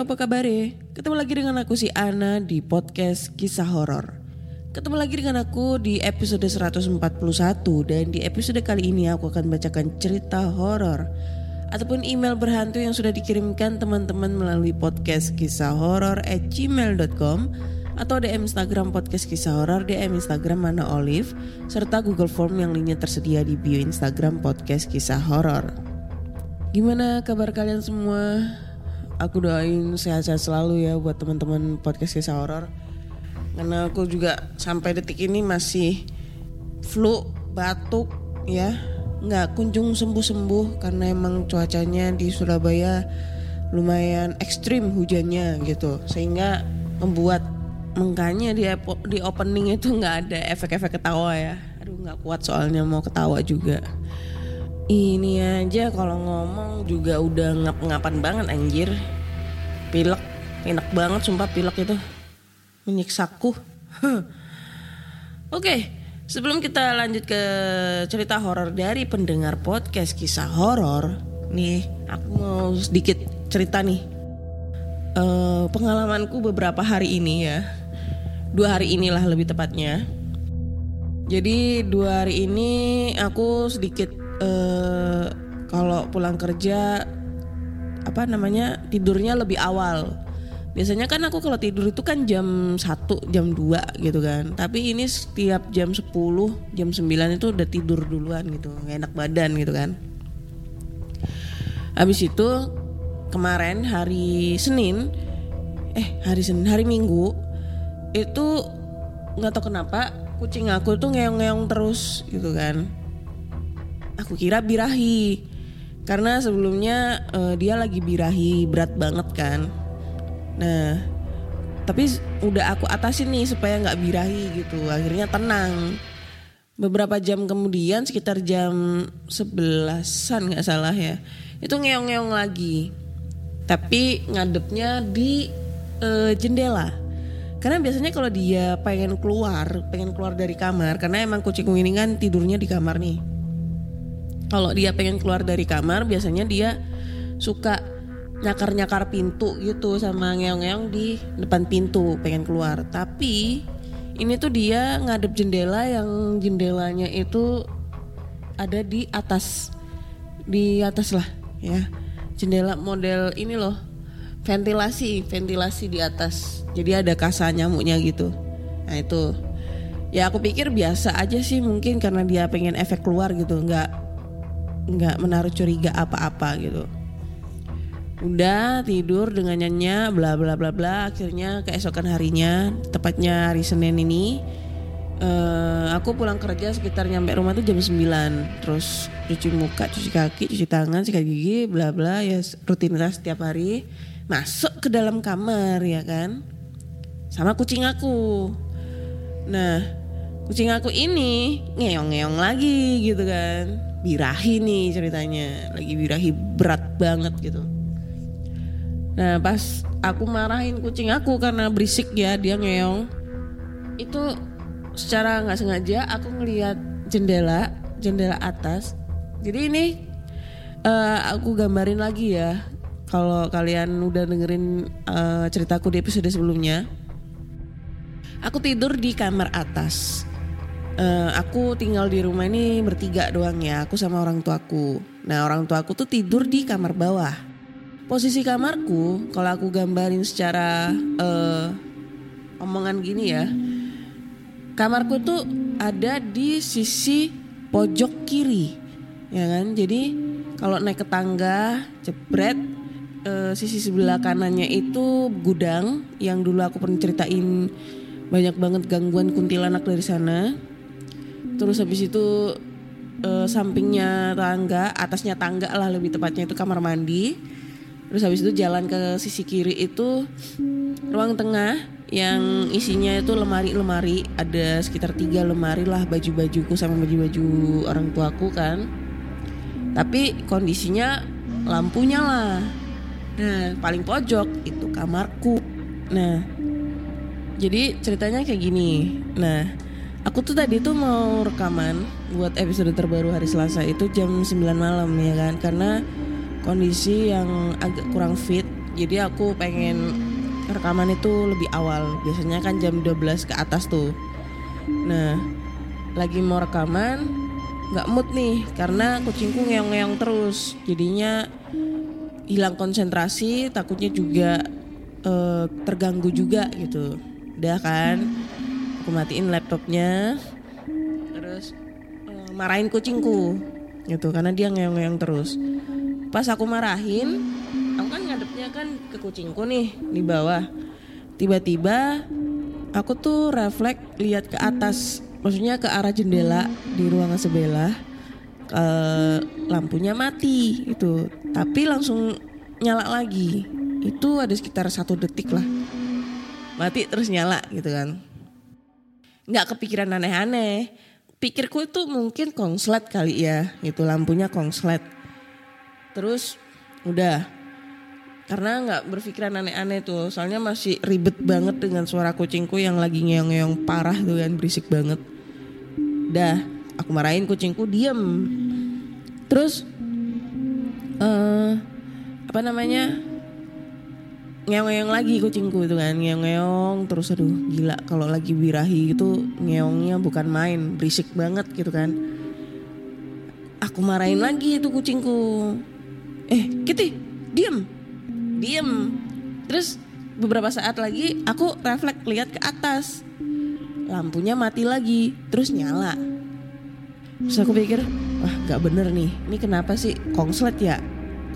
apa kabar Ketemu lagi dengan aku si Ana di podcast kisah horor. Ketemu lagi dengan aku di episode 141 dan di episode kali ini aku akan bacakan cerita horor ataupun email berhantu yang sudah dikirimkan teman-teman melalui podcast kisah horor at gmail.com atau DM Instagram podcast kisah horor, DM Instagram Mana Olive, serta Google Form yang linknya tersedia di bio Instagram podcast kisah horor. Gimana kabar kalian semua? Aku doain sehat-sehat selalu ya buat teman-teman podcast kisah horor. Karena aku juga sampai detik ini masih flu, batuk ya. nggak kunjung sembuh-sembuh karena emang cuacanya di Surabaya lumayan ekstrim hujannya gitu. Sehingga membuat mengkanya di di opening itu nggak ada efek-efek ketawa ya. Aduh nggak kuat soalnya mau ketawa juga. Ini aja kalau ngomong juga udah ngap-ngapan banget anjir. Pilek, enak banget sumpah pilek itu. Menyiksaku. Oke, sebelum kita lanjut ke cerita horor dari pendengar podcast kisah horor, nih aku mau sedikit cerita nih. Eh, pengalamanku beberapa hari ini ya. Dua hari inilah lebih tepatnya. Jadi dua hari ini aku sedikit eh kalau pulang kerja apa namanya tidurnya lebih awal. Biasanya kan aku kalau tidur itu kan jam 1, jam 2 gitu kan. Tapi ini setiap jam 10, jam 9 itu udah tidur duluan gitu. Nggak enak badan gitu kan. Habis itu kemarin hari Senin eh hari Senin hari Minggu itu nggak tahu kenapa kucing aku tuh ngeong-ngeong terus gitu kan aku kira birahi. Karena sebelumnya eh, dia lagi birahi berat banget kan. Nah tapi udah aku atasin nih supaya nggak birahi gitu. Akhirnya tenang. Beberapa jam kemudian sekitar jam sebelasan nggak salah ya itu ngeong-ngeong lagi. Tapi ngadepnya di eh, jendela. Karena biasanya kalau dia pengen keluar pengen keluar dari kamar karena emang kucingku ini kan tidurnya di kamar nih kalau dia pengen keluar dari kamar biasanya dia suka nyakar-nyakar pintu gitu sama ngeong-ngeong di depan pintu pengen keluar. Tapi ini tuh dia ngadep jendela yang jendelanya itu ada di atas di atas lah ya. Jendela model ini loh ventilasi ventilasi di atas. Jadi ada kasa nyamuknya gitu. Nah itu. Ya aku pikir biasa aja sih mungkin karena dia pengen efek keluar gitu nggak nggak menaruh curiga apa-apa gitu. Udah tidur dengan nyanyi bla bla bla bla akhirnya keesokan harinya tepatnya hari Senin ini eh, aku pulang kerja sekitar nyampe rumah tuh jam 9 terus cuci muka cuci kaki cuci tangan sikat gigi bla bla ya rutinitas setiap hari. Masuk ke dalam kamar ya kan? Sama kucing aku. Nah kucing aku ini ngeong-ngeong lagi gitu kan birahi nih ceritanya. Lagi birahi berat banget gitu. Nah pas aku marahin kucing aku karena berisik ya dia ngeong. Itu secara nggak sengaja aku ngelihat jendela Jendela atas. Jadi ini eh, aku gambarin lagi ya Kalau kalian udah dengerin eh, ceritaku di episode sebelumnya. Aku tidur di kamar atas Eh, Aku tinggal di rumah ini bertiga doang ya Aku sama orang tuaku Nah orang tuaku tuh tidur di kamar bawah Posisi kamarku kalau aku gambarin secara eh, omongan gini ya. Kamarku tuh ada di sisi pojok kiri, ya kan? Jadi kalau naik ke tangga, jebret, eh, sisi sebelah kanannya itu gudang yang dulu aku pernah ceritain banyak banget gangguan kuntilanak dari sana. Terus habis itu eh, sampingnya tangga, atasnya tangga lah lebih tepatnya itu kamar mandi. Terus habis itu jalan ke sisi kiri itu ruang tengah yang isinya itu lemari-lemari. Ada sekitar tiga lemari lah baju-bajuku sama baju-baju orang tuaku kan. Tapi kondisinya lampu nyala nah paling pojok itu kamarku. Nah jadi ceritanya kayak gini. Nah aku tuh tadi tuh mau rekaman buat episode terbaru hari Selasa itu jam 9 malam ya kan? Karena kondisi yang agak kurang fit jadi aku pengen rekaman itu lebih awal. Biasanya kan jam 12 ke atas tuh. Nah lagi mau rekaman nggak mood nih karena kucingku ngeong-ngeong terus. Jadinya hilang konsentrasi takutnya juga eh, terganggu juga gitu. Udah kan aku matiin laptopnya. Terus eh, marahin kucingku. Gitu karena dia ngeong-ngeong terus. Pas aku marahin aku kan ngadepnya kan ke kucingku nih di bawah. Tiba-tiba aku tuh refleks lihat ke atas. Maksudnya ke arah jendela di ruangan sebelah. Eh, lampunya mati itu tapi langsung nyala lagi. Itu ada sekitar satu detik lah. Mati terus nyala gitu kan nggak kepikiran aneh-aneh. Pikirku itu mungkin konslet kali ya gitu lampunya konslet terus udah. Karena nggak berpikiran aneh-aneh tuh soalnya masih ribet banget dengan suara kucingku yang lagi ngeong-ngeong parah tuh kan berisik banget. Dah aku marahin kucingku diem. Terus eh apa namanya ngeong-ngeong lagi kucingku itu kan ngeong-ngeong terus aduh gila kalau lagi birahi gitu ngeongnya bukan main berisik banget gitu kan. Aku marahin lagi itu kucingku. Eh Kitty diem diem. Terus beberapa saat lagi aku refleks lihat ke atas. Lampunya mati lagi terus nyala. Terus aku pikir wah nggak bener nih ini kenapa sih kongslet ya?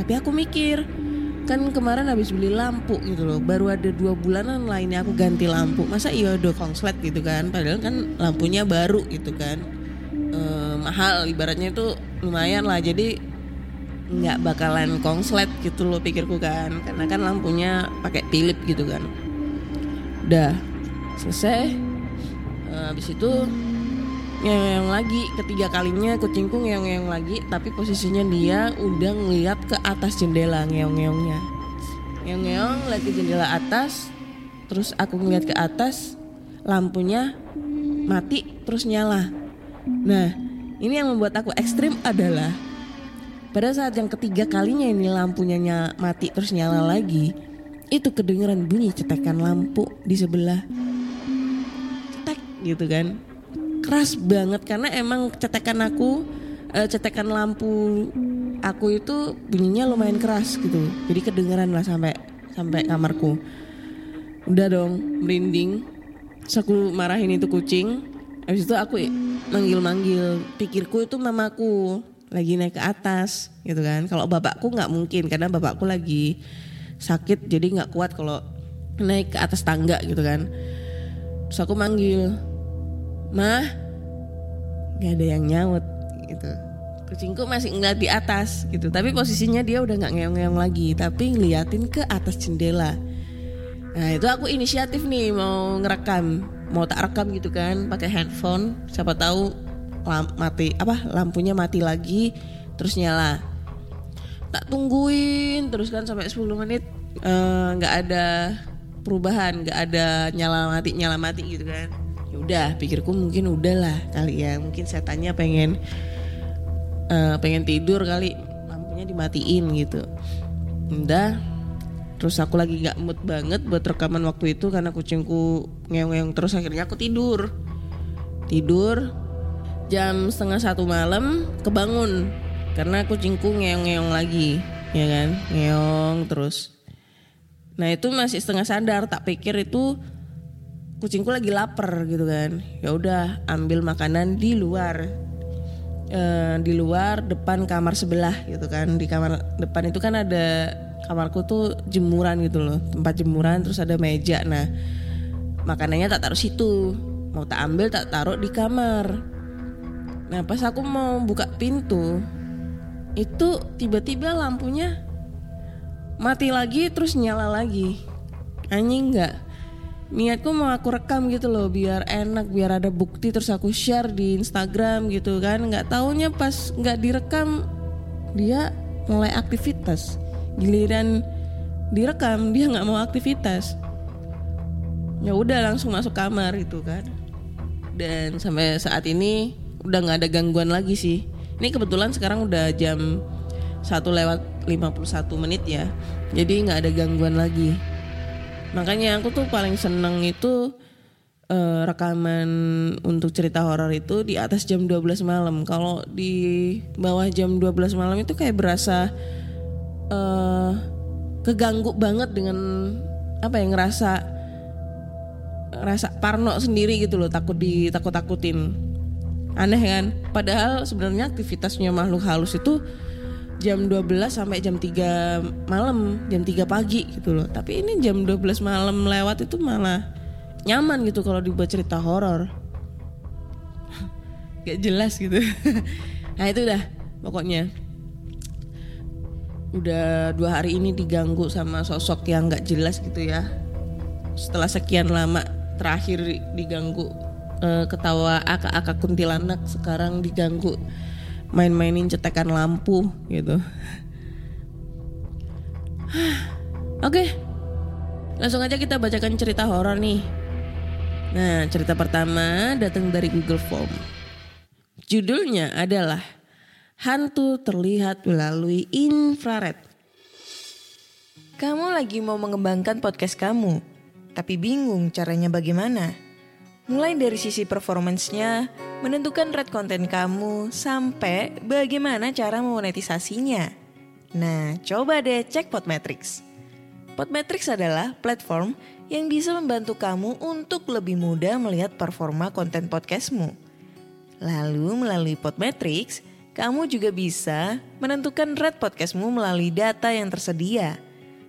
Tapi aku mikir kan kemarin habis beli lampu gitu loh. Baru ada dua bulanan lainnya aku ganti lampu. Masa iya udah kongslet gitu kan? Padahal kan lampunya baru gitu kan. Eh, mahal ibaratnya itu lumayan lah. Jadi nggak bakalan kongslet gitu loh pikirku kan. Karena kan lampunya pakai Philip gitu kan. Udah selesai. Eh, habis itu ngeong lagi ketiga kalinya kucingku ngeong-ngeong lagi tapi posisinya dia udah ngeliat ke atas jendela ngeong-ngeongnya. Ngeong-ngeong lagi jendela atas terus aku ngeliat ke atas lampunya mati terus nyala. Nah ini yang membuat aku ekstrim adalah pada saat yang ketiga kalinya ini lampunya ny- mati terus nyala lagi itu kedengeran bunyi cetekan lampu di sebelah. Cetek gitu kan keras banget karena emang cetekan aku eh, cetekan lampu aku itu bunyinya lumayan keras gitu. Jadi kedengeran lah sampai sampai kamarku. Udah dong merinding. Terus aku marahin itu kucing. Habis itu aku manggil-manggil pikirku itu mamaku lagi naik ke atas gitu kan. Kalau bapakku nggak mungkin karena bapakku lagi sakit jadi nggak kuat kalau naik ke atas tangga gitu kan. Terus aku manggil mah nggak ada yang nyaut gitu. Kucingku masih ngeliat di atas gitu. Tapi posisinya dia udah nggak ngeong-ngeong lagi tapi ngeliatin ke atas jendela. Nah itu aku inisiatif nih mau ngerekam. Mau tak rekam gitu kan pakai handphone. Siapa tahu lam- mati apa lampunya mati lagi terus nyala. Tak tungguin terus kan sampai 10 menit eh, nggak ada perubahan nggak ada nyala mati nyala mati gitu kan udah pikirku mungkin udahlah kali ya. Mungkin setannya pengen eh, pengen tidur kali lampunya dimatiin gitu. Udah. Terus aku lagi nggak mood banget buat rekaman waktu itu karena kucingku ngeong-ngeong terus akhirnya aku tidur. Tidur jam setengah satu malam kebangun karena kucingku ngeong-ngeong lagi ya kan? Ngeong terus. Nah itu masih setengah sadar tak pikir itu kucingku lagi lapar gitu kan. Ya udah ambil makanan di luar. Eh, di luar depan kamar sebelah gitu kan. Di kamar depan itu kan ada kamarku tuh jemuran gitu loh. Tempat jemuran terus ada meja. Nah makanannya tak taruh situ. Mau tak ambil tak taruh di kamar. Nah pas aku mau buka pintu itu tiba-tiba lampunya mati lagi terus nyala lagi. Anjing nggak niatku mau aku rekam gitu loh biar enak biar ada bukti terus aku share di Instagram gitu kan. Nggak taunya pas nggak direkam dia mulai aktivitas. Giliran direkam dia nggak mau aktivitas. Ya udah langsung masuk kamar gitu kan. Dan sampai saat ini udah nggak ada gangguan lagi sih. Ini kebetulan sekarang udah jam satu lewat 51 menit ya. Jadi nggak ada gangguan lagi makanya aku tuh paling seneng itu eh, rekaman untuk cerita horor itu di atas jam 12 malam. Kalau di bawah jam 12 malam itu kayak berasa eh keganggu banget dengan apa ya ngerasa ngerasa parno sendiri gitu loh takut ditakut takutin aneh kan? Padahal sebenarnya aktivitasnya makhluk halus itu jam 12 sampai jam 3 malam, jam 3 pagi gitu loh. Tapi ini jam 12 malam lewat itu malah nyaman gitu kalau dibuat cerita horor. Gak jelas gitu. nah itu udah pokoknya. Udah dua hari ini diganggu sama sosok yang gak jelas gitu ya. Setelah sekian lama terakhir diganggu eh, ketawa akak-akak kuntilanak sekarang diganggu main-mainin cetekan lampu gitu. Oke, langsung aja kita bacakan cerita horor nih. Nah, cerita pertama datang dari Google Form. Judulnya adalah Hantu terlihat melalui infrared. Kamu lagi mau mengembangkan podcast kamu, tapi bingung caranya bagaimana? Mulai dari sisi performance-nya, menentukan rate konten kamu, sampai bagaimana cara memonetisasinya. Nah, coba deh cek Podmetrics. Podmetrics adalah platform yang bisa membantu kamu untuk lebih mudah melihat performa konten podcastmu. Lalu melalui Podmetrics, kamu juga bisa menentukan rate podcastmu melalui data yang tersedia.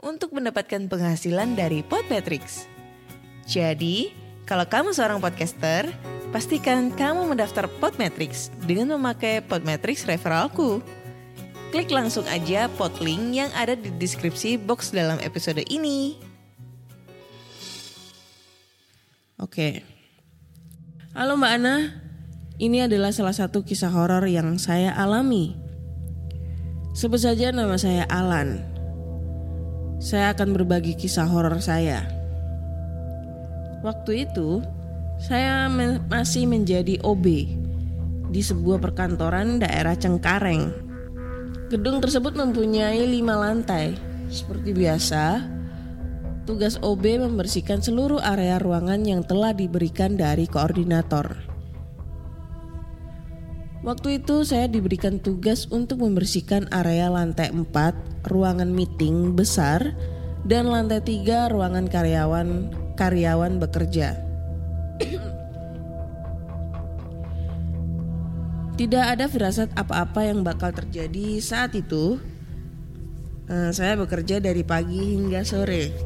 untuk mendapatkan penghasilan dari Podmetrics. Jadi, kalau kamu seorang podcaster, pastikan kamu mendaftar Podmetrics dengan memakai Podmetrics referralku. Klik langsung aja pod link yang ada di deskripsi box dalam episode ini. Oke. Halo Mbak Ana. Ini adalah salah satu kisah horor yang saya alami. Sebut saja nama saya Alan. Saya akan berbagi kisah horor saya. Waktu itu, saya masih menjadi OB di sebuah perkantoran daerah Cengkareng. Gedung tersebut mempunyai lima lantai. Seperti biasa, tugas OB membersihkan seluruh area ruangan yang telah diberikan dari koordinator. Waktu itu saya diberikan tugas untuk membersihkan area lantai 4 ruangan meeting besar dan lantai 3 ruangan karyawan karyawan bekerja. Tidak ada firasat apa-apa yang bakal terjadi saat itu. Eh, saya bekerja dari pagi hingga sore.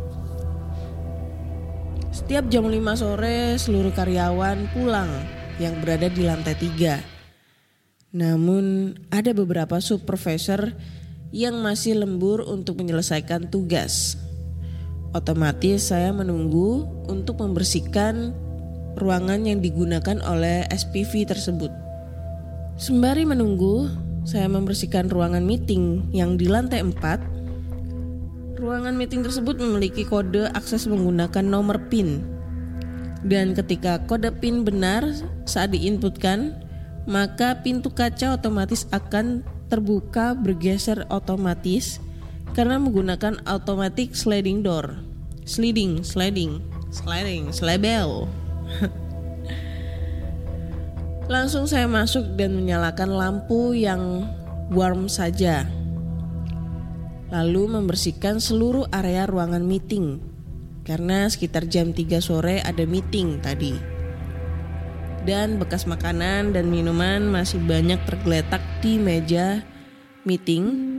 Setiap jam 5 sore seluruh karyawan pulang yang berada di lantai 3. Namun ada beberapa supervisor yang masih lembur untuk menyelesaikan tugas. Otomatis saya menunggu untuk membersihkan ruangan yang digunakan oleh SPV tersebut. Sembari menunggu, saya membersihkan ruangan meeting yang di lantai 4. Ruangan meeting tersebut memiliki kode akses menggunakan nomor PIN. Dan ketika kode PIN benar saat diinputkan, maka pintu kaca otomatis akan terbuka bergeser otomatis karena menggunakan automatic sliding door. Sliding, sliding, sliding, slebel. Langsung saya masuk dan menyalakan lampu yang warm saja. Lalu membersihkan seluruh area ruangan meeting. Karena sekitar jam 3 sore ada meeting tadi. Dan bekas makanan dan minuman masih banyak tergeletak di meja meeting.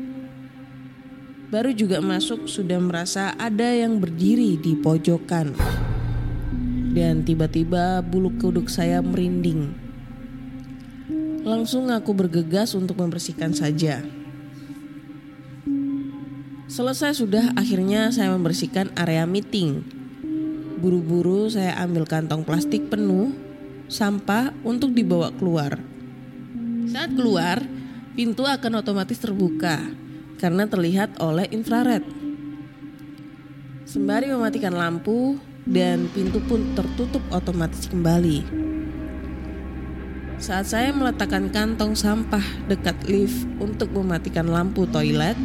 Baru juga masuk sudah merasa ada yang berdiri di pojokan. Dan tiba-tiba bulu kuduk saya merinding. Langsung aku bergegas untuk membersihkan saja. Selesai sudah akhirnya saya membersihkan area meeting. Buru-buru saya ambil kantong plastik penuh sampah untuk dibawa keluar. Saat keluar, pintu akan otomatis terbuka karena terlihat oleh infrared. Sembari mematikan lampu dan pintu pun tertutup otomatis kembali. Saat saya meletakkan kantong sampah dekat lift untuk mematikan lampu toilet,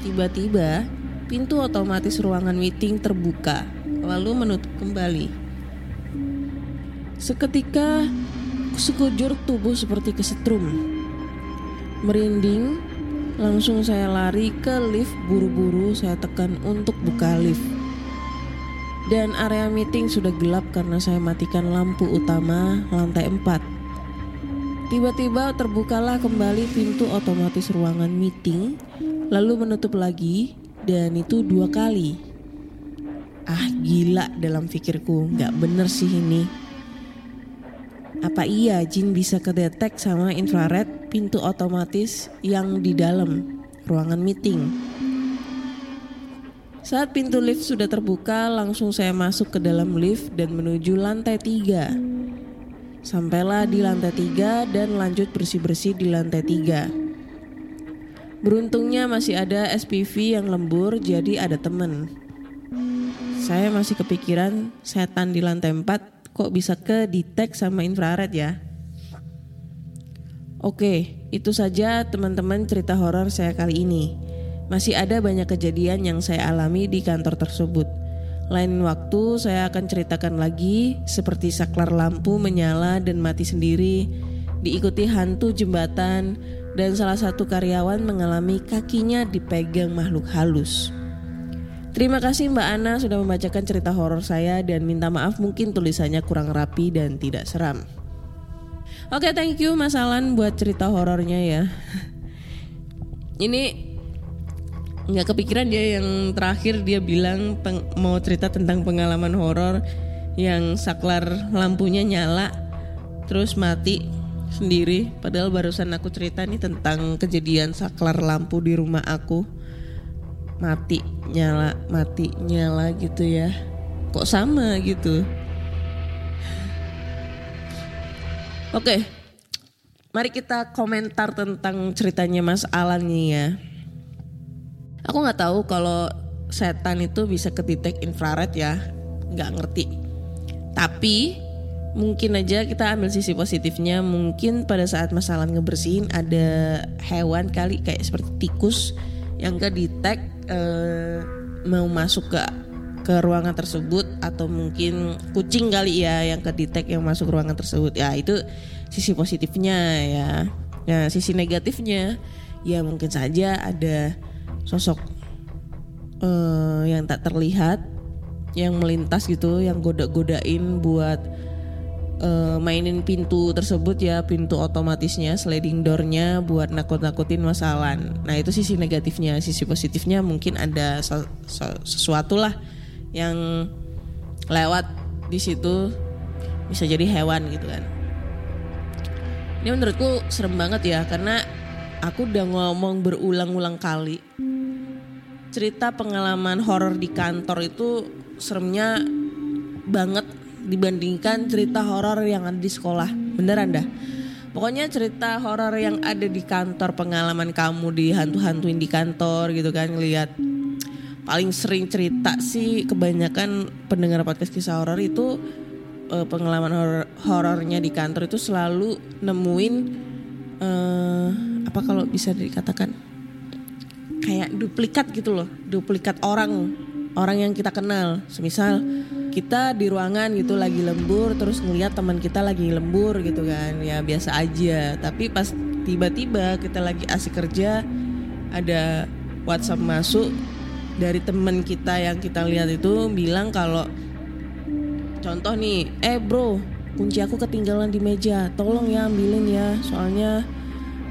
tiba-tiba pintu otomatis ruangan meeting terbuka lalu menutup kembali. Seketika sekujur tubuh seperti kesetrum. Merinding, langsung saya lari ke lift buru-buru saya tekan untuk buka lift. Dan area meeting sudah gelap karena saya matikan lampu utama lantai 4. Tiba-tiba terbukalah kembali pintu otomatis ruangan meeting, lalu menutup lagi, dan itu dua kali. Ah gila dalam pikirku, nggak bener sih ini. Apa iya Jin bisa kedetek sama infrared pintu otomatis yang di dalam ruangan meeting? Saat pintu lift sudah terbuka, langsung saya masuk ke dalam lift dan menuju lantai tiga. Sampailah di lantai tiga dan lanjut bersih-bersih di lantai tiga. Beruntungnya masih ada SPV yang lembur jadi ada temen. Saya masih kepikiran setan di lantai 4 kok bisa ke detect sama infrared ya. Oke, itu saja teman-teman cerita horor saya kali ini. Masih ada banyak kejadian yang saya alami di kantor tersebut. Lain waktu saya akan ceritakan lagi seperti saklar lampu menyala dan mati sendiri, diikuti hantu jembatan, dan salah satu karyawan mengalami kakinya dipegang makhluk halus. Terima kasih Mbak Ana sudah membacakan cerita horor saya dan minta maaf mungkin tulisannya kurang rapi dan tidak seram. Oke, thank you Mas Alan buat cerita horornya ya. Ini nggak kepikiran dia yang terakhir dia bilang peng- mau cerita tentang pengalaman horor yang saklar lampunya nyala terus mati sendiri padahal barusan aku cerita nih tentang kejadian saklar lampu di rumah aku mati nyala mati nyala gitu ya. Kok sama gitu? Oke mari kita komentar tentang ceritanya Mas Alan nih ya. Aku nggak tahu kalau setan itu bisa kedetek infrared ya, nggak ngerti. Tapi mungkin aja kita ambil sisi positifnya. Mungkin pada saat masalah ngebersihin ada hewan kali kayak seperti tikus yang kedetek eh, mau masuk ke ke ruangan tersebut atau mungkin kucing kali ya yang kedetek yang masuk ruangan tersebut. Ya itu sisi positifnya ya. Nah sisi negatifnya ya mungkin saja ada sosok eh, yang tak terlihat yang melintas gitu yang goda-godain buat eh, mainin pintu tersebut ya pintu otomatisnya sliding doornya buat nakut-nakutin masalah. Nah itu sisi negatifnya sisi positifnya mungkin ada se- se- sesuatu lah yang lewat di situ bisa jadi hewan gitu kan. Ini menurutku serem banget ya karena aku udah ngomong berulang-ulang kali. Cerita pengalaman horor di kantor itu seremnya banget dibandingkan cerita horor yang ada di sekolah. Beneran dah. Pokoknya cerita horor yang ada di kantor, pengalaman kamu di hantu-hantuin di kantor gitu kan ngelihat paling sering cerita sih kebanyakan pendengar podcast kisah horor itu eh, pengalaman horor horornya di kantor itu selalu nemuin eh, apa kalau bisa dikatakan kayak duplikat gitu loh, duplikat orang orang yang kita kenal. Semisal kita di ruangan gitu lagi lembur terus ngeliat teman kita lagi lembur gitu kan, ya biasa aja. Tapi pas tiba-tiba kita lagi asik kerja ada WhatsApp masuk dari teman kita yang kita lihat itu bilang kalau contoh nih, eh bro, kunci aku ketinggalan di meja, tolong ya ambilin ya, soalnya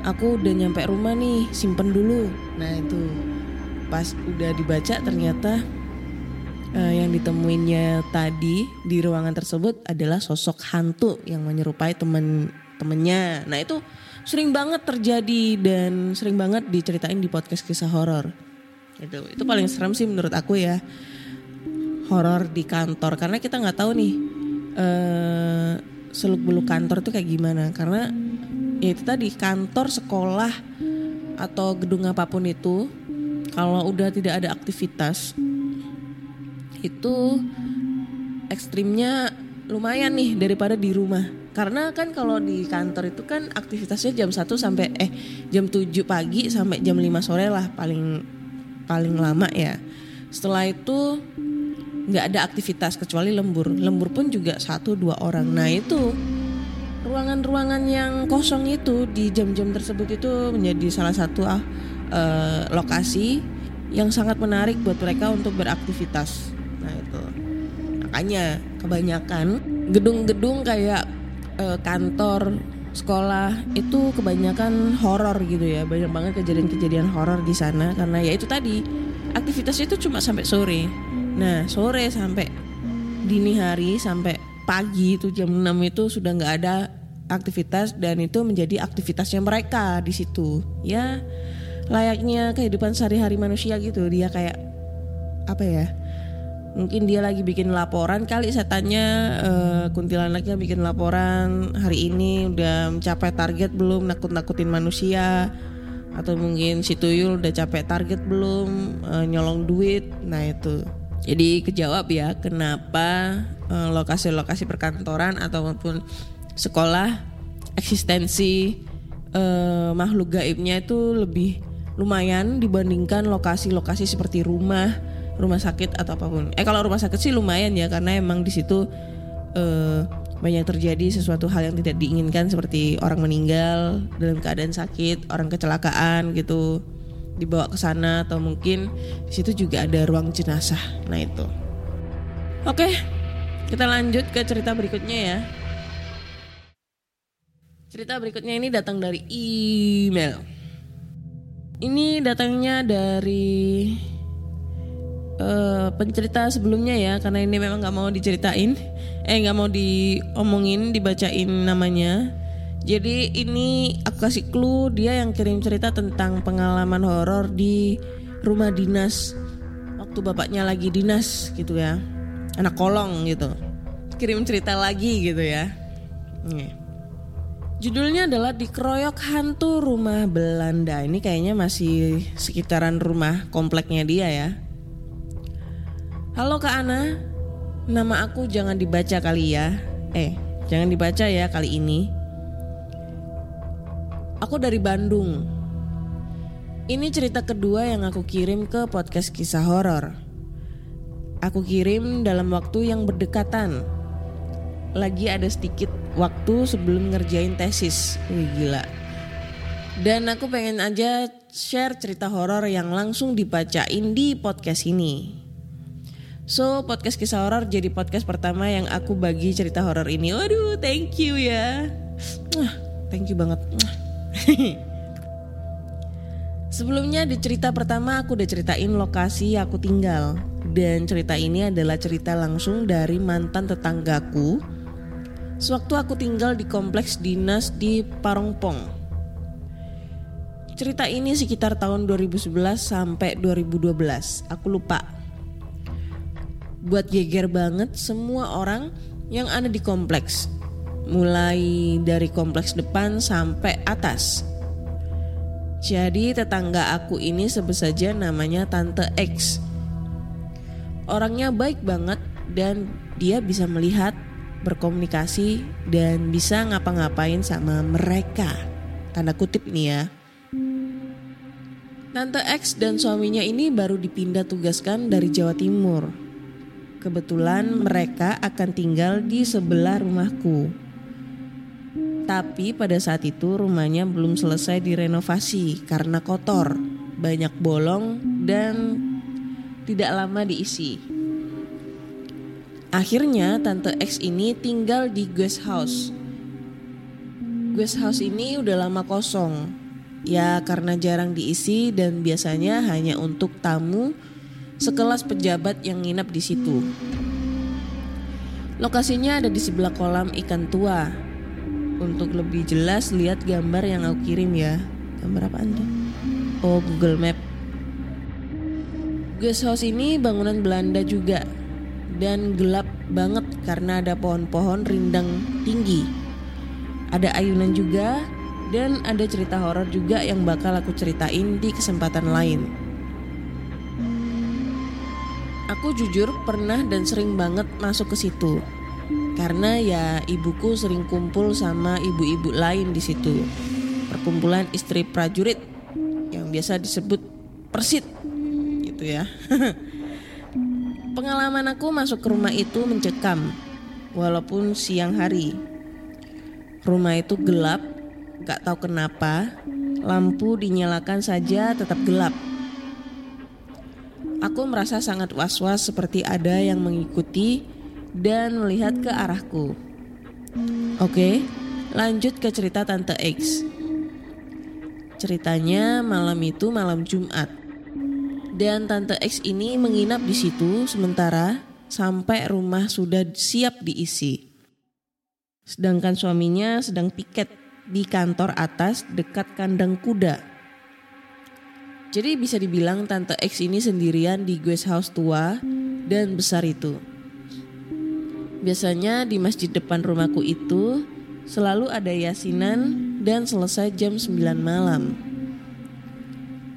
aku udah nyampe rumah nih, simpen dulu. Nah itu pas udah dibaca ternyata eh, yang ditemuinnya tadi di ruangan tersebut adalah sosok hantu yang menyerupai temen-temennya. Nah itu sering banget terjadi dan sering banget diceritain di podcast kisah horor. Itu itu paling serem sih menurut aku ya horor di kantor karena kita nggak tahu nih eh seluk beluk kantor tuh kayak gimana karena ya itu tadi kantor sekolah atau gedung apa pun itu kalau udah tidak ada aktivitas itu ekstrimnya lumayan nih daripada di rumah. Karena kan kalau di kantor itu kan aktivitasnya jam 1 sampai eh jam 7 pagi sampai jam 5 sore lah paling paling lama ya. Setelah itu nggak ada aktivitas kecuali lembur. Lembur pun juga satu dua orang. Nah itu ruangan-ruangan yang kosong itu di jam-jam tersebut itu menjadi salah satu eh, lokasi yang sangat menarik buat mereka untuk beraktivitas nah itu. Makanya kebanyakan gedung-gedung kayak eh, kantor sekolah itu kebanyakan horor gitu ya. Banyak banget kejadian-kejadian horor di sana karena ya itu tadi aktivitasnya itu cuma sampai sore. Nah sore sampai dini hari sampai pagi itu jam 6 itu sudah nggak ada aktivitas dan itu menjadi aktivitasnya mereka di situ. Ya layaknya kehidupan sehari-hari manusia gitu. Dia kayak apa ya mungkin dia lagi bikin laporan kali setannya eh, kuntilanaknya bikin laporan hari ini udah mencapai target belum? Nakut-nakutin manusia. Atau mungkin si tuyul udah capek target belum? Eh, nyolong duit? Nah itu. Jadi kejawab ya kenapa eh, lokasi-lokasi perkantoran ataupun sekolah eksistensi eh, makhluk gaibnya itu lebih lumayan dibandingkan lokasi-lokasi seperti rumah rumah sakit atau apa pun. Eh kalau rumah sakit sih lumayan ya karena emang di situ eh, banyak terjadi sesuatu hal yang tidak diinginkan seperti orang meninggal dalam keadaan sakit, orang kecelakaan gitu dibawa ke sana atau mungkin di situ juga ada ruang jenazah. Nah itu. Oke, kita lanjut ke cerita berikutnya ya. Cerita berikutnya ini datang dari email. Ini datangnya dari eh, pencerita sebelumnya ya karena ini memang nggak mau diceritain eh nggak mau diomongin dibacain namanya jadi ini aku kasih clue dia yang kirim cerita tentang pengalaman horor di rumah dinas waktu bapaknya lagi dinas gitu ya anak kolong gitu kirim cerita lagi gitu ya Nih. Judulnya adalah Dikeroyok Hantu Rumah Belanda. Ini kayaknya masih sekitaran rumah kompleknya dia ya. Halo Kak Ana, nama aku jangan dibaca kali ya. Eh, jangan dibaca ya kali ini. Aku dari Bandung. Ini cerita kedua yang aku kirim ke podcast kisah horor. Aku kirim dalam waktu yang berdekatan. Lagi ada sedikit waktu sebelum ngerjain tesis. Wih gila. Dan aku pengen aja share cerita horor yang langsung dibacain di podcast ini. So, podcast kisah horor jadi podcast pertama yang aku bagi cerita horor ini. Waduh, thank you ya. Thank you banget. Sebelumnya di cerita pertama aku udah ceritain lokasi aku tinggal. Dan cerita ini adalah cerita langsung dari mantan tetanggaku Sewaktu aku tinggal di kompleks dinas di Parongpong. Cerita ini sekitar tahun 2011 sampai 2012. Aku lupa. Buat geger banget semua orang yang ada di kompleks. Mulai dari kompleks depan sampai atas. Jadi tetangga aku ini sebut saja namanya Tante X. Orangnya baik banget dan dia bisa melihat berkomunikasi dan bisa ngapa-ngapain sama mereka. Tanda kutip nih ya. Tante X dan suaminya ini baru dipindah tugaskan dari Jawa Timur. Kebetulan mereka akan tinggal di sebelah rumahku. Tapi pada saat itu rumahnya belum selesai direnovasi karena kotor, banyak bolong dan tidak lama diisi. Akhirnya tante X ini tinggal di guest house. Guest house ini udah lama kosong. Ya karena jarang diisi dan biasanya hanya untuk tamu sekelas pejabat yang nginap di situ. Lokasinya ada di sebelah kolam ikan tua. Untuk lebih jelas lihat gambar yang aku kirim ya. Gambar apa anda? Oh Google Map. Guest house ini bangunan Belanda juga dan gelap banget karena ada pohon-pohon rindang tinggi. Ada ayunan juga dan ada cerita horor juga yang bakal aku ceritain di kesempatan lain. Aku jujur pernah dan sering banget masuk ke situ. Karena ya ibuku sering kumpul sama ibu-ibu lain di situ. Perkumpulan istri prajurit yang biasa disebut persit gitu ya. Pengalaman aku masuk ke rumah itu mencekam walaupun siang hari. Rumah itu gelap, gak tahu kenapa, lampu dinyalakan saja tetap gelap. Aku merasa sangat was-was seperti ada yang mengikuti dan melihat ke arahku. Oke, lanjut ke cerita Tante X. Ceritanya malam itu malam Jumat. Dan Tante X ini menginap di situ sementara sampai rumah sudah siap diisi. Sedangkan suaminya sedang piket di kantor atas dekat kandang kuda. Jadi bisa dibilang Tante X ini sendirian di guest house tua dan besar itu. Biasanya di masjid depan rumahku itu selalu ada yasinan dan selesai jam 9 malam.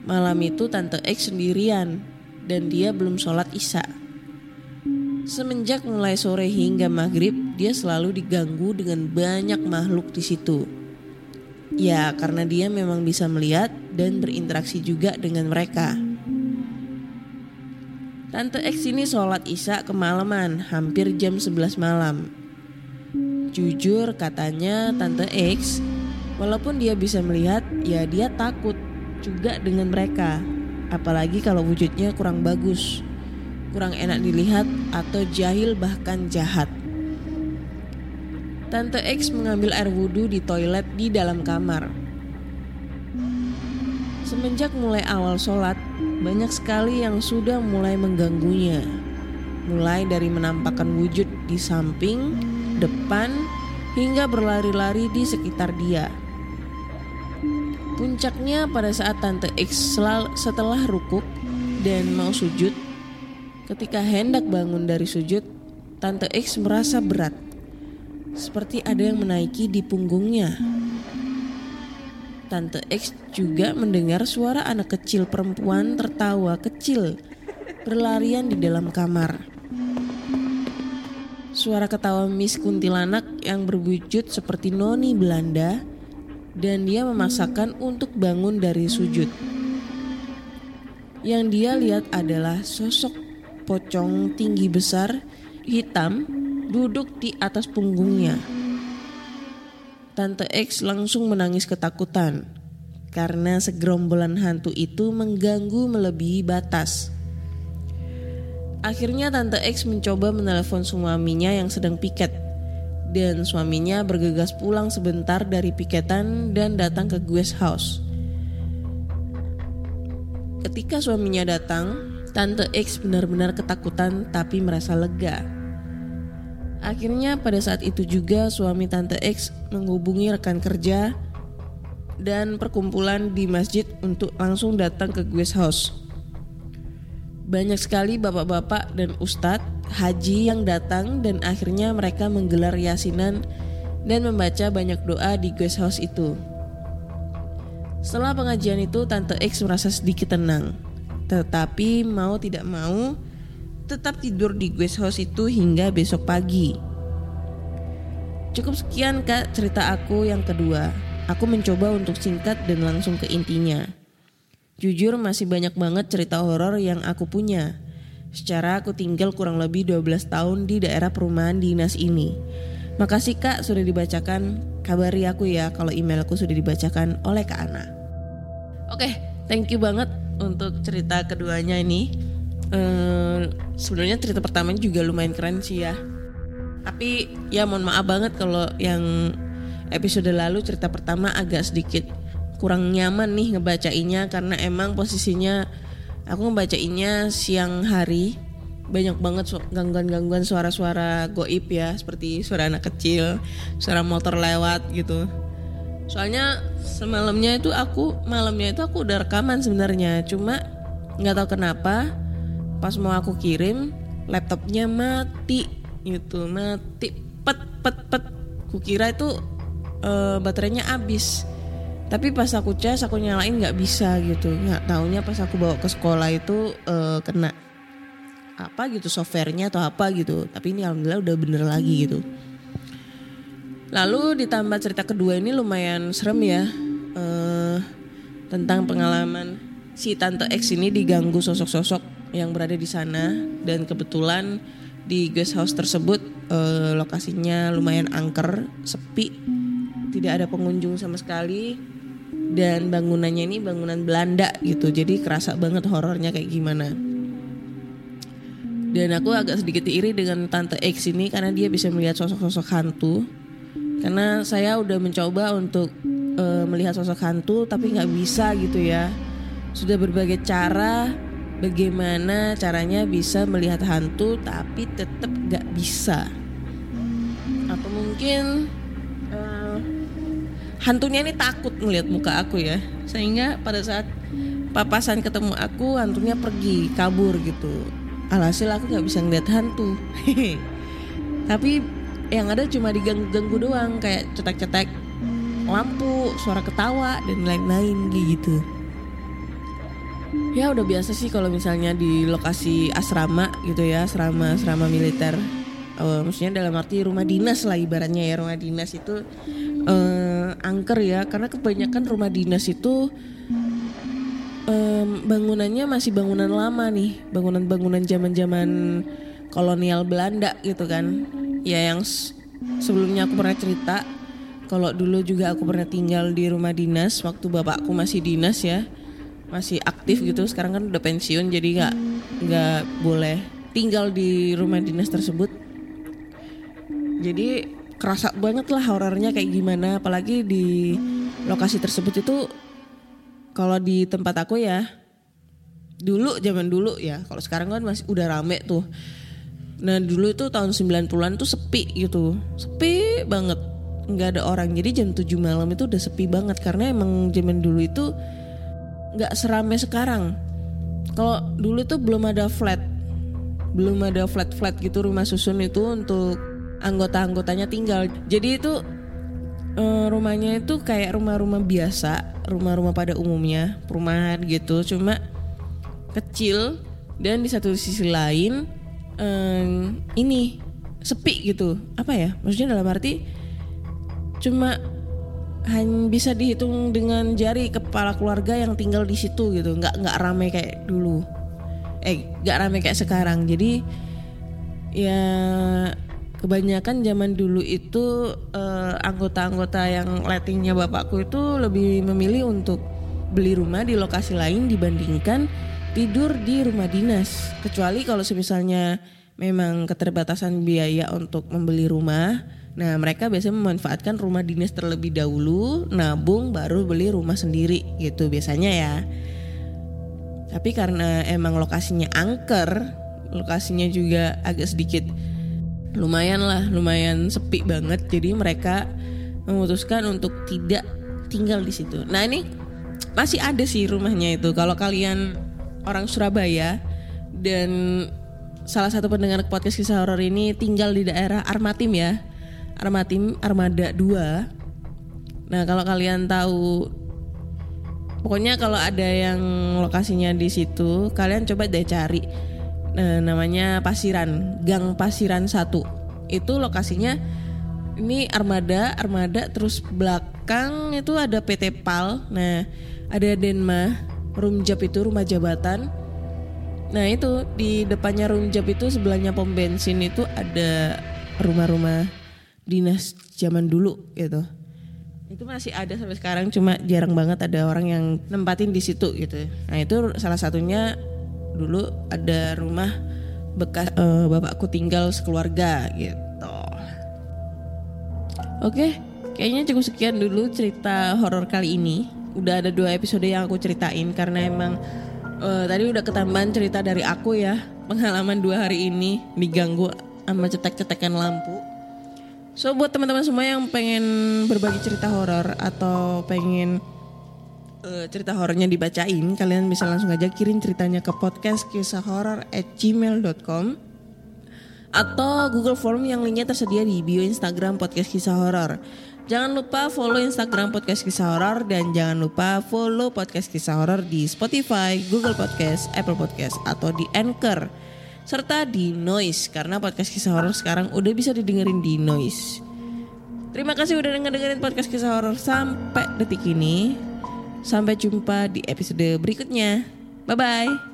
Malam itu Tante X sendirian dan dia belum sholat isya. Semenjak mulai sore hingga maghrib, dia selalu diganggu dengan banyak makhluk di situ. Ya, karena dia memang bisa melihat dan berinteraksi juga dengan mereka. Tante X ini sholat isya kemalaman, hampir jam 11 malam. Jujur katanya Tante X, walaupun dia bisa melihat, ya dia takut juga dengan mereka. Apalagi kalau wujudnya kurang bagus, kurang enak dilihat atau jahil bahkan jahat. Tante X mengambil air wudhu di toilet di dalam kamar. Semenjak mulai awal sholat, banyak sekali yang sudah mulai mengganggunya. Mulai dari menampakkan wujud di samping, depan, hingga berlari-lari di sekitar dia. Puncaknya pada saat Tante X setelah rukuk dan mau sujud, ketika hendak bangun dari sujud, Tante X merasa berat seperti ada yang menaiki di punggungnya. Tante X juga mendengar suara anak kecil perempuan tertawa kecil berlarian di dalam kamar. Suara ketawa Miss Kuntilanak yang berwujud seperti noni Belanda dan dia memaksakan untuk bangun dari sujud. Yang dia lihat adalah sosok pocong tinggi besar hitam duduk di atas punggungnya. Tante X langsung menangis ketakutan karena segerombolan hantu itu mengganggu melebihi batas. Akhirnya Tante X mencoba menelepon suaminya yang sedang piket dan suaminya bergegas pulang sebentar dari piketan dan datang ke guest house. Ketika suaminya datang, Tante X benar-benar ketakutan tapi merasa lega. Akhirnya pada saat itu juga suami Tante X menghubungi rekan kerja dan perkumpulan di masjid untuk langsung datang ke guest house. Banyak sekali bapak-bapak dan ustadz haji yang datang dan akhirnya mereka menggelar yasinan dan membaca banyak doa di guest house itu. Setelah pengajian itu Tante X merasa sedikit tenang. Tetapi mau tidak mau tetap tidur di guest house itu hingga besok pagi. Cukup sekian kak cerita aku yang kedua. Aku mencoba untuk singkat dan langsung ke intinya. Jujur masih banyak banget cerita horor yang aku punya. Secara aku tinggal kurang lebih 12 tahun di daerah perumahan dinas ini. Makasih kak sudah dibacakan. Kabari aku ya kalau emailku sudah dibacakan oleh Kak Ana. Oke, thank you banget untuk cerita keduanya ini. Eh, Sebenarnya cerita pertamanya juga lumayan keren sih ya. Tapi ya mohon maaf banget kalau yang episode lalu cerita pertama agak sedikit kurang nyaman nih ngebacainnya karena emang posisinya aku ngebacainnya siang hari banyak banget gangguan-gangguan suara-suara goib ya seperti suara anak kecil, suara motor lewat gitu. Soalnya semalamnya itu aku malamnya itu aku udah rekaman sebenarnya, cuma nggak tahu kenapa pas mau aku kirim laptopnya mati gitu, mati pet pet pet. Kukira itu eh, baterainya habis. Tapi pas aku cas aku nyalain nggak bisa gitu, nggak taunya pas aku bawa ke sekolah itu eh, kena apa gitu softwarenya atau apa gitu. Tapi ini alhamdulillah udah bener lagi gitu. Lalu ditambah cerita kedua ini lumayan serem ya eh, tentang pengalaman si tante X ini diganggu sosok-sosok yang berada di sana. Dan kebetulan di guest house tersebut eh, lokasinya lumayan angker, sepi, tidak ada pengunjung sama sekali. Dan bangunannya ini bangunan Belanda gitu. Jadi kerasa banget horornya kayak gimana. Dan aku agak sedikit iri dengan tante X ini karena dia bisa melihat sosok-sosok hantu. Karena saya udah mencoba untuk eh, melihat sosok hantu tapi nggak bisa gitu ya. Sudah berbagai cara bagaimana caranya bisa melihat hantu tapi tetap nggak bisa? Atau mungkin eh, hantunya ini takut melihat muka aku ya? Sehingga pada saat papasan ketemu aku hantunya pergi kabur gitu. Alhasil aku nggak bisa ngeliat hantu. Tapi yang ada cuma diganggu-ganggu doang kayak cetek-cetek lampu, suara ketawa dan lain-lain gitu. Ya udah biasa sih kalau misalnya di lokasi asrama gitu ya, asrama asrama militer. Eh, maksudnya dalam arti rumah dinas lah ibaratnya ya rumah dinas itu eh, angker ya karena kebanyakan rumah dinas itu em, bangunannya masih bangunan lama nih, bangunan-bangunan zaman-zaman kolonial Belanda gitu kan. Ya yang sebelumnya aku pernah cerita kalau dulu juga aku pernah tinggal di rumah dinas waktu bapakku masih dinas ya. Masih aktif gitu, sekarang kan udah pensiun jadi nggak nggak boleh tinggal di rumah dinas tersebut. Jadi kerasa banget lah horornya kayak gimana apalagi di lokasi tersebut itu kalau di tempat aku ya dulu zaman dulu ya kalau sekarang kan masih udah rame tuh nah dulu itu tahun 90-an tuh sepi gitu sepi banget nggak ada orang jadi jam 7 malam itu udah sepi banget karena emang zaman dulu itu nggak serame sekarang kalau dulu tuh belum ada flat belum ada flat-flat gitu rumah susun itu untuk anggota-anggotanya tinggal jadi itu eh, rumahnya itu kayak rumah-rumah biasa, rumah-rumah pada umumnya, perumahan gitu, cuma kecil dan di satu sisi lain em, ini sepi gitu. Apa ya? Maksudnya dalam arti cuma hanya bisa dihitung dengan jari kepala keluarga yang tinggal di situ gitu, nggak nggak ramai kayak dulu. Eh, nggak ramai kayak sekarang. Jadi ya kebanyakan zaman dulu itu eh, anggota-anggota yang lettingnya bapakku itu lebih memilih untuk beli rumah di lokasi lain dibandingkan tidur di rumah dinas. Kecuali kalau misalnya memang keterbatasan biaya untuk membeli rumah, nah mereka biasanya memanfaatkan rumah dinas terlebih dahulu, nabung baru beli rumah sendiri gitu biasanya ya. Tapi karena emang lokasinya angker, lokasinya juga agak sedikit lumayan lah, lumayan sepi banget. Jadi mereka memutuskan untuk tidak tinggal di situ. Nah ini masih ada sih rumahnya itu. Kalau kalian orang Surabaya dan salah satu pendengar podcast kisah horor ini tinggal di daerah Armatim ya, Armatim Armada 2. Nah kalau kalian tahu Pokoknya kalau ada yang lokasinya di situ, kalian coba deh cari. Nah, namanya Pasiran, Gang Pasiran 1. Itu lokasinya ini armada armada terus belakang itu ada PT PAL nah ada Denma Rumjab itu rumah jabatan nah itu di depannya Rumjab itu sebelahnya pom bensin itu ada rumah-rumah dinas zaman dulu gitu itu masih ada sampai sekarang cuma jarang banget ada orang yang nempatin di situ gitu nah itu salah satunya dulu ada rumah bekas eh, bapakku tinggal sekeluarga gitu Oke, kayaknya cukup sekian dulu cerita horor kali ini. Udah ada dua episode yang aku ceritain karena emang eh, tadi udah ketambahan cerita dari aku ya. Pengalaman dua hari ini diganggu sama cetek-cetekan lampu. So buat teman-teman semua yang pengen berbagi cerita horor atau pengen eh, cerita horornya dibacain, kalian bisa langsung aja kirim ceritanya ke podcast kisah horor at gmail.com atau Google Form yang linknya tersedia di bio Instagram Podcast Kisah Horor. Jangan lupa follow Instagram Podcast Kisah Horor dan jangan lupa follow Podcast Kisah Horor di Spotify, Google Podcast, Apple Podcast atau di Anchor serta di Noise karena Podcast Kisah Horor sekarang udah bisa didengerin di Noise. Terima kasih udah dengerin podcast Kisah Horor sampai detik ini. Sampai jumpa di episode berikutnya. Bye bye.